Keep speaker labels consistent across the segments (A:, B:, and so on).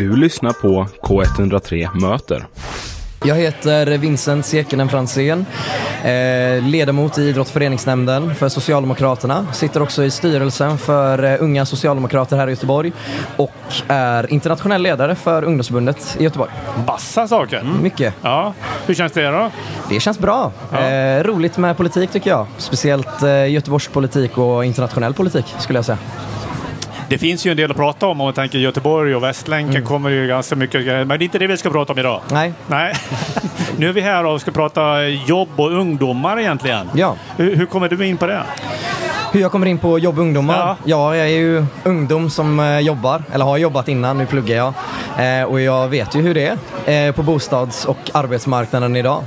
A: Du lyssnar på K103 Möter.
B: Jag heter Vincent Sekenen Fransén, eh, ledamot i idrottsföreningsnämnden för Socialdemokraterna. Sitter också i styrelsen för eh, Unga Socialdemokrater här i Göteborg och är internationell ledare för ungdomsförbundet i Göteborg.
C: Bassa saker.
B: Mycket.
C: Ja. Hur känns det då?
B: Det känns bra. Eh, roligt med politik tycker jag. Speciellt eh, Göteborgs politik och internationell politik skulle jag säga.
C: Det finns ju en del att prata om om man tänker Göteborg och Västlänken
B: Mm.
C: kommer ju ganska mycket. Men det är inte det vi ska prata om idag.
B: Nej,
C: Nej. nu är vi här och ska prata jobb och ungdomar egentligen.
B: ja.
C: Hur, hur kommer du in på det?
B: Hur jag kommer in på jobb och ungdomar?
C: Ja.
B: Ja. jag är ju ungdom som eh, jobbar, eller har jobbat innan, nu pluggar jag. Eh, och jag vet ju hur det är eh, på bostads och arbetsmarknaden idag.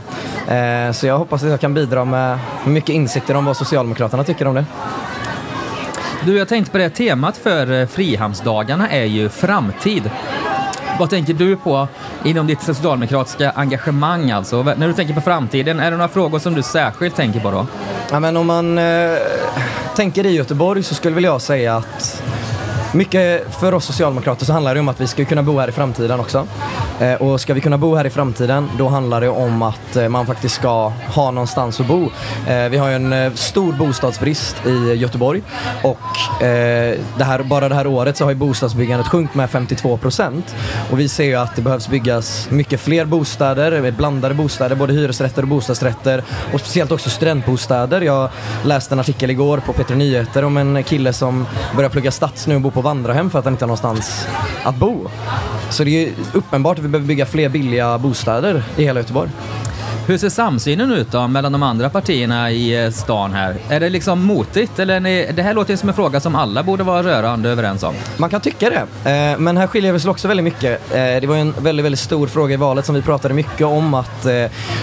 B: Eh, så jag hoppas att jag kan bidra med mycket insikter om vad Socialdemokraterna tycker om det.
D: Du, jag tänkte på det temat för eh, Frihamnsdagarna är ju framtid. Vad tänker du på inom ditt socialdemokratiska engagemang alltså? När du tänker på framtiden, är det några frågor som du särskilt tänker på då?
B: Ja, men om man eh, tänker i Göteborg så skulle väl jag säga att mycket för oss socialdemokrater så handlar det om att vi ska kunna bo här i framtiden också. Eh, och ska vi kunna bo här i framtiden då handlar det om att eh, man faktiskt ska ha någonstans att bo. Eh, vi har ju en stor bostadsbrist i Göteborg och det här, bara det här året så har ju bostadsbyggandet sjunkit med 52 procent. Och vi ser ju att det behövs byggas mycket fler bostäder, blandade bostäder, både hyresrätter och bostadsrätter och speciellt också studentbostäder. Jag läste en artikel igår på P3 Nyheter om en kille som börjar plugga stats nu och bor på vandrarhem för att han inte har någonstans att bo. Så det är ju uppenbart att vi behöver bygga fler billiga bostäder i hela Göteborg.
D: Hur ser samsynen ut då mellan de andra partierna i eh, stan här? Är det liksom motigt eller ni, det här låter ju som en fråga som alla borde vara rörande överens om.
B: Man kan tycka det, eh, men här skiljer vi oss också väldigt mycket. Eh, det var ju en väldigt, väldigt stor fråga i valet som vi pratade mycket om att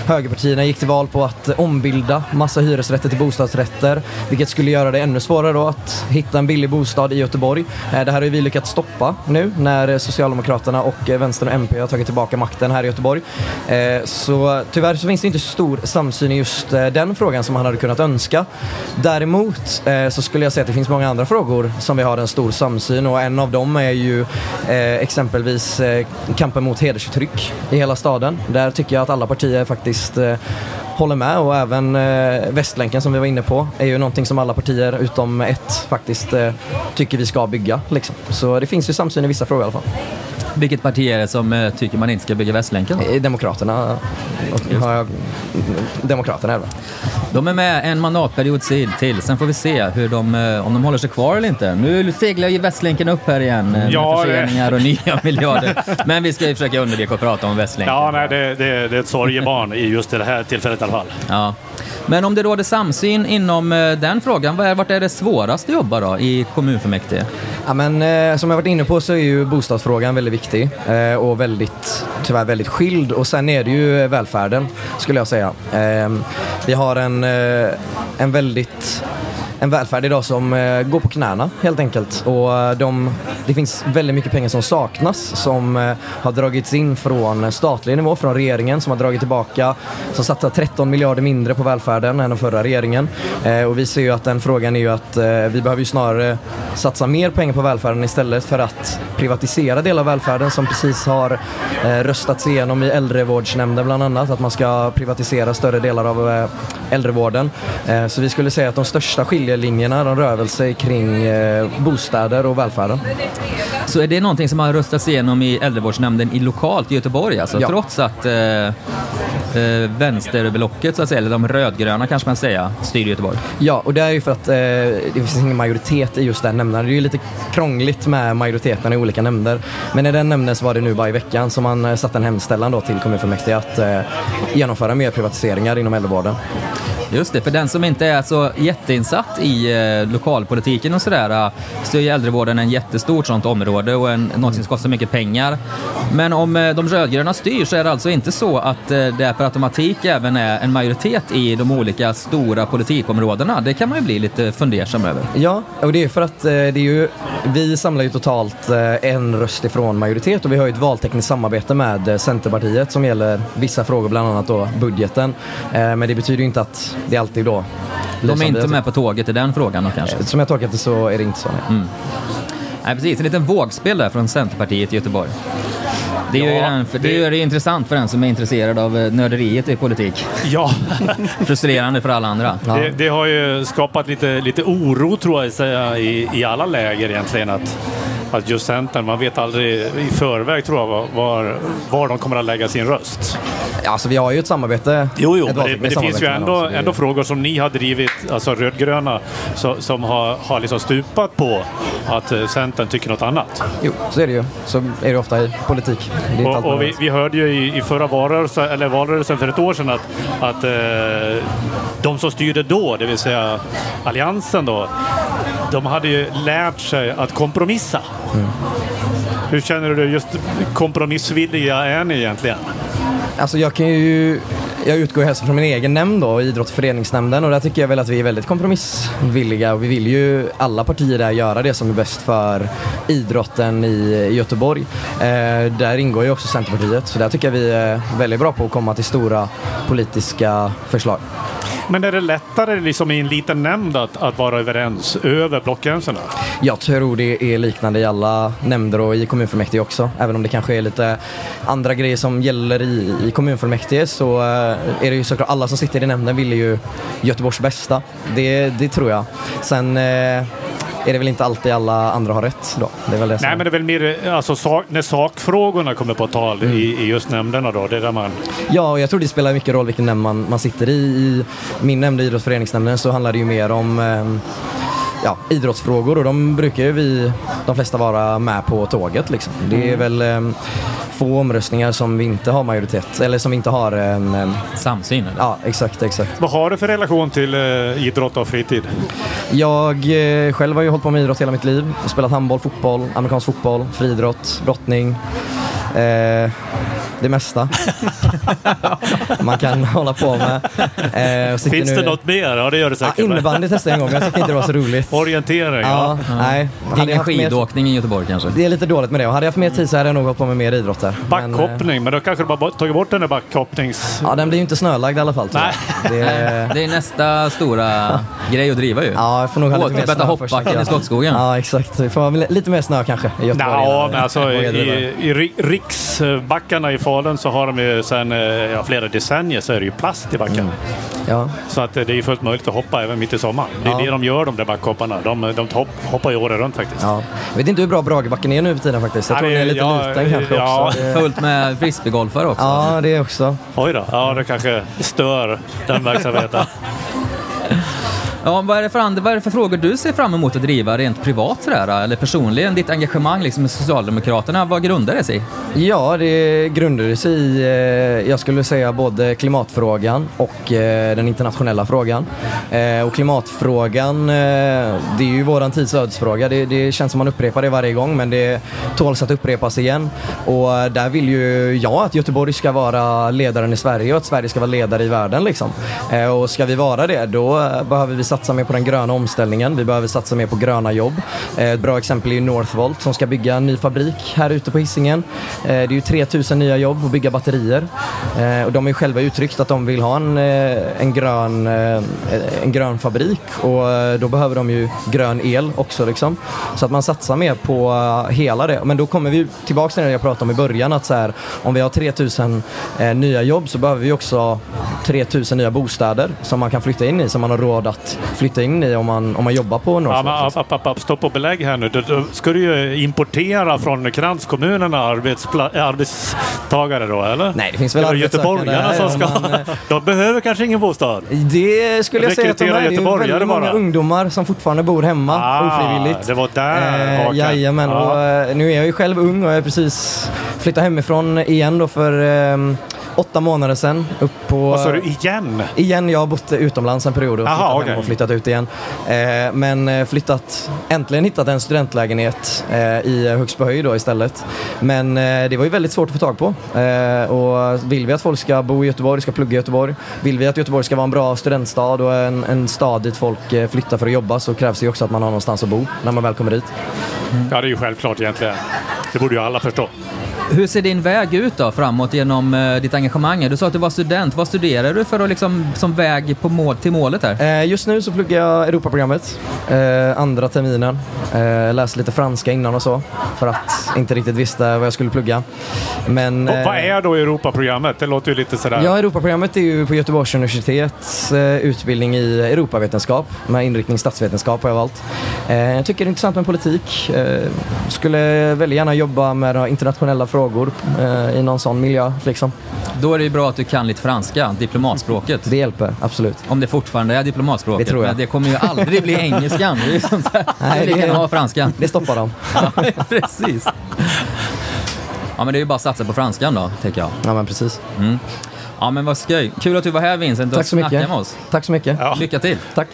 B: högerpartierna gick till val på att ombilda massa hyresrätter till bostadsrätter, vilket skulle göra det ännu svårare då att hitta en billig bostad i Göteborg. Det här har ju vi lyckats stoppa nu när Socialdemokraterna och Vänstern och MP har tagit tillbaka makten här i Göteborg. Så tyvärr så finns det inte så stor samsyn i just eh, den frågan som man hade kunnat önska. Däremot eh, så skulle jag säga att det finns många andra frågor som vi har en stor samsyn och en av dem är ju eh, exempelvis kampen mot hedersförtryck i hela staden. Där tycker jag att alla partier faktiskt håller med och även eh, Västlänken som vi var inne på är ju någonting som alla partier utom ett faktiskt eh, tycker vi ska bygga. Liksom. Så det finns ju samsyn i vissa frågor i alla fall.
D: Vilket parti är det som eh, tycker man inte ska bygga Västlänken?
B: I Demokraterna har jag, Demokraterna är det?
D: De är med en mandatperiod till, till. sen får vi se hur de, eh, om de håller sig kvar eller inte. Nu seglar ju Västlänken upp här igen eh, med
C: Ja,
D: förseningar och nya miljarder. Men vi ska ju försöka undvika att prata om Västlänken.
C: Ja, nej, det, det, det är ett sorgebarn i just det här tillfället i alla fall.
D: Ja. Men om det råder samsyn inom eh, den frågan, vad är, vart är det svårast att jobba då i kommunfullmäktige?
B: Ja, men, eh, som jag varit inne på så är ju bostadsfrågan väldigt viktig eh, och väldigt, tyvärr väldigt skild. Och sen är det ju välfärden skulle jag säga. Eh, vi har en, eh, en väldigt en välfärd idag som eh, går på knäna helt enkelt. Och eh, de, det finns väldigt mycket pengar som saknas som eh, har dragits in från statlig nivå, från regeringen som har dragit tillbaka, som satsar 13 miljarder mindre på välfärden än den förra regeringen. Eh, och vi ser ju att den frågan är ju att eh, vi behöver ju snarare satsa mer pengar på välfärden istället för att privatisera delar av välfärden som precis har eh, röstats igenom i äldrevårdsnämnden bland annat, att man ska privatisera större delar av eh, äldrevården. Eh, så vi skulle säga att de största skiljelinjerna de rör väl sig kring eh, bostäder och välfärden.
D: Så är det någonting som har röstats igenom i äldrevårdsnämnden i lokalt i Göteborg alltså?
B: Ja.
D: Trots att eh, eh, vänsterblocket, så att säga, eller de rödgröna kanske man säga, styr Göteborg?
B: Ja, och det är ju för att eh, det finns ingen majoritet i just den nämnden. Det är ju lite krångligt med majoriteten i olika nämnder. Men i den nämnden så var det nu bara i veckan som man eh, satte en hemställan då till kommunfullmäktige att eh, genomföra mer privatiseringar inom äldrevården.
D: Just det, för den som inte är så jätteinsatt i eh, lokalpolitiken och sådär, eh, så är ju äldrevården en jättestort sånt område och en, någonting som kostar mycket pengar. Men om eh, de rödgröna styr så är det alltså inte så att eh, det per automatik även är en majoritet i de olika stora politikområdena. Det kan man ju bli lite fundersam över.
B: Ja, och det är för att eh, det är ju, vi samlar ju totalt eh, en röst ifrån majoritet och vi har ju ett valtekniskt samarbete med eh, Centerpartiet som gäller vissa frågor, bland annat då budgeten. Men det betyder ju inte att det alltid då
D: De är inte med på tåget i den frågan då kanske.
B: Som jag tolkat det så är det inte så. Nej.
D: Nej, precis. En liten vågspel där från Centerpartiet i Göteborg. Det gör,
C: Ja,
D: den, det
C: det-
D: gör det intressant för den som är intresserad av eh, nörderiet i politik.
C: Ja,
D: Frustrerande för alla andra.
B: Ja.
C: det, det har ju skapat lite, lite oro tror jag i, i alla läger egentligen. Att, att just Centern, man vet aldrig i förväg tror jag var, var, de kommer att lägga sin röst.
B: Alltså vi har ju ett samarbete.
C: Jo, jo,
B: ett
C: men det, men det finns ju ändå,
B: det-
C: ändå frågor som ni har drivit, alltså rödgröna, så, som har, har liksom stupat på att eh, Centern tycker något annat.
B: Jo, så är det ju. Så är det ofta i politik.
C: Och, och vi, vi hörde ju i, i förra valrörelsen, eller valrörelsen för ett år sedan att, att eh, de som styrde då, det vill säga Alliansen då, de hade ju lärt sig att kompromissa. Hur känner du? Just kompromissvilliga är ni egentligen?
B: Alltså jag kan ju, jag utgår helst från min egen nämnd då, idrott och föreningsnämnden och där tycker jag väl att vi är väldigt kompromissvilliga och vi vill ju alla partier där göra det som är bäst för idrotten i Göteborg. Eh, där ingår ju också Centerpartiet så där tycker jag vi är väldigt bra på att komma till stora politiska förslag.
C: Men är det lättare liksom i en liten nämnd att, att vara överens över blockgränserna?
B: Jag tror det är liknande i alla nämnder och i kommunfullmäktige också. Även om det kanske är lite andra grejer som gäller i, i kommunfullmäktige så eh, är det ju såklart alla som sitter i nämnden vill ju Göteborgs bästa. Det, det tror jag. Sen eh, är det väl inte alltid alla andra har rätt då. Det är väl det som
C: Nej, men det är väl mer eh, alltså, sak, när sakfrågorna kommer på tal
B: Mm.
C: i, i just nämnderna då. Det är där man...
B: Ja, och jag tror det spelar mycket roll vilken nämnd man, man sitter i. I min nämnd, idrottsföreningsnämnden, så handlar det ju mer om eh, ja, idrottsfrågor och de brukar ju vi, de flesta, vara med på tåget. Liksom. Det är väl eh, få omröstningar som vi inte har majoritet, eller som vi inte har en... Eh,
D: Samsyn eller?
B: ja, exakt, exakt.
C: Vad har du för relation till eh, idrott och fritid?
B: Jag eh, själv har ju hållit på med idrott hela mitt liv. Spelat handboll, fotboll, amerikansk fotboll, friidrott, brottning. Eh, det mesta man kan hålla på med. Eh,
C: Finns
B: nu...
C: det något mer? Ja, det gör det säkert. men-
B: innebandy testade jag en gång, men jag tyckte inte det var så roligt.
C: Orientering,
B: Ja,
C: ja.
B: nej.
D: Ingen
B: haft mer-
D: skidåkning i Göteborg kanske?
B: Det är lite dåligt med det. Och hade jag haft mer tid så hade jag nog hållit på med mer idrott där. Men, eh,
C: Backhoppning, men då kanske du bara bort- tagit bort den där backhoppnings...
B: Ja, den blir ju inte snölagd i alla fall. jag. Det är,
D: Det är nästa stora grej att driva ju.
B: ja, jag får nog ha lite mer snö först.
D: hoppbacken i Skottskogen.
B: Ja, exakt. Vi får ha lite mer snö kanske i Göteborg.
C: Ja, men alltså i, i ri- riksbackarna i Falun så har de ju sedan eh, ja, flera decennier så är det ju plast i backen.
B: Ja.
C: Så att eh, det är ju fullt möjligt att hoppa även mitt i sommaren. Det är
B: Ja.
C: det de gör de där backhopparna. De, de hopp, hoppar ju året runt faktiskt.
B: Ja. Jag vet inte hur bra Bragebacken är nu för tiden faktiskt. Jag
C: Ja,
B: tror
C: det-
B: den är lite
C: ja,
B: liten kanske
C: ja.
B: också.
D: Fullt med frisbeegolfare också.
B: Ja, det också.
C: Oj då, ja det kanske stör den verksamheten.
D: Ja, vad, är det för vad är det för frågor du ser fram emot att driva rent privat sådär, eller personligen? Ditt engagemang liksom med Socialdemokraterna, vad grundar det sig i?
B: Ja, det grundar sig i, eh, jag skulle säga både klimatfrågan och eh, den internationella frågan. Eh, och klimatfrågan, det är ju våran tids ödesfråga. Det, det känns som man upprepar det varje gång men det tåls att upprepas igen. Och där vill ju jag att Göteborg ska vara ledaren i Sverige och att Sverige ska vara ledare i världen. Liksom. Och ska vi vara det, då behöver vi satsa mer på den gröna omställningen. Vi behöver satsa mer på gröna jobb. Eh, ett bra exempel är Northvolt som ska bygga en ny fabrik här ute på Hisingen. Eh, det är ju 3000 nya jobb att bygga batterier. Eh, och de har ju själva uttryckt att de vill ha en, en, grön, en grön fabrik och då behöver de ju grön el också. Liksom. Så att man satsar mer på hela det. Men då kommer vi tillbaka till det jag pratade om i början att så här, om vi har 3000 nya jobb så behöver vi också 3000 nya bostäder som man kan flytta in i, som man har råd att flytta in i om man, om man jobbar på
C: Ja,
B: Northvolt.
C: men,
B: liksom.
C: app, app, app, stopp och belägg här nu. Då, då ska du ju importera från kranskommunerna arbetstagare då, eller?
B: Nej, det finns väl
C: göteborgarna som ska...
B: man, eh,
C: De behöver kanske ingen bostad.
B: Det skulle jag säga att de är. Det är väldigt många
C: bara.
B: ungdomar som fortfarande bor hemma
C: Ah,
B: ofrivilligt.
C: det var där haken.
B: Jajamän,
C: Ja.
B: och eh, nu är jag ju själv ung och jag har precis flyttat hemifrån igen då för eh, åtta månader sedan. Upp på...
C: Vad sa du? Igen?
B: Igen, jag har bott utomlands en period och
C: Aha,
B: flyttat
C: okej.
B: hem och flyttat ut igen. Eh, men eh, flyttat, äntligen hittat en studentlägenhet eh, i Högsbohöjd då istället. Men eh, det var ju väldigt svårt att få tag på. Eh, och vill vi att folk ska bo i Göteborg, ska plugga i Göteborg, vill vi att Göteborg ska vara en bra studentstad och en, en stad dit folk eh, flyttar för att jobba så krävs det ju också att man har någonstans att bo när man väl kommer dit.
C: Ja, det är ju självklart egentligen. Det borde ju alla förstå.
D: Hur ser din väg ut då framåt genom eh, ditt engagemang? Du sa att du var student. Vad studerar du för att liksom, som väg på mål, till målet här?
B: Eh, just nu så pluggar jag Europaprogrammet, eh, andra terminen. Eh, läste lite franska innan och så, för att inte riktigt visste vad jag skulle plugga. Men,
C: Och vad
B: eh,
C: är då Europaprogrammet? Det låter ju lite sådär...
B: Ja, Europaprogrammet är ju på Göteborgs universitets eh, utbildning i Europavetenskap med inriktning statsvetenskap har jag valt. Eh, jag tycker det är intressant med politik. Eh, skulle väldigt gärna jobba med internationella frågor eh, i någon sån miljö. Liksom.
D: Då är det ju bra att du kan lite franska, diplomatspråket.
B: Det hjälper, absolut.
D: Om det fortfarande är diplomatspråket.
B: Det tror jag.
D: Men det kommer ju aldrig bli engelskan. Det är där.
B: Nej,
D: det
B: det-
D: kan ha franskan.
B: Det stoppar dem.
D: Ja, precis. Ja, men det är ju bara att satsa på franskan då, tänker jag.
B: Ja, men precis.
D: Ja, men vad skoj. Kul att du var här Vincent och snackade med oss.
B: Tack så mycket.
C: Ja.
D: Lycka till.
B: Tack.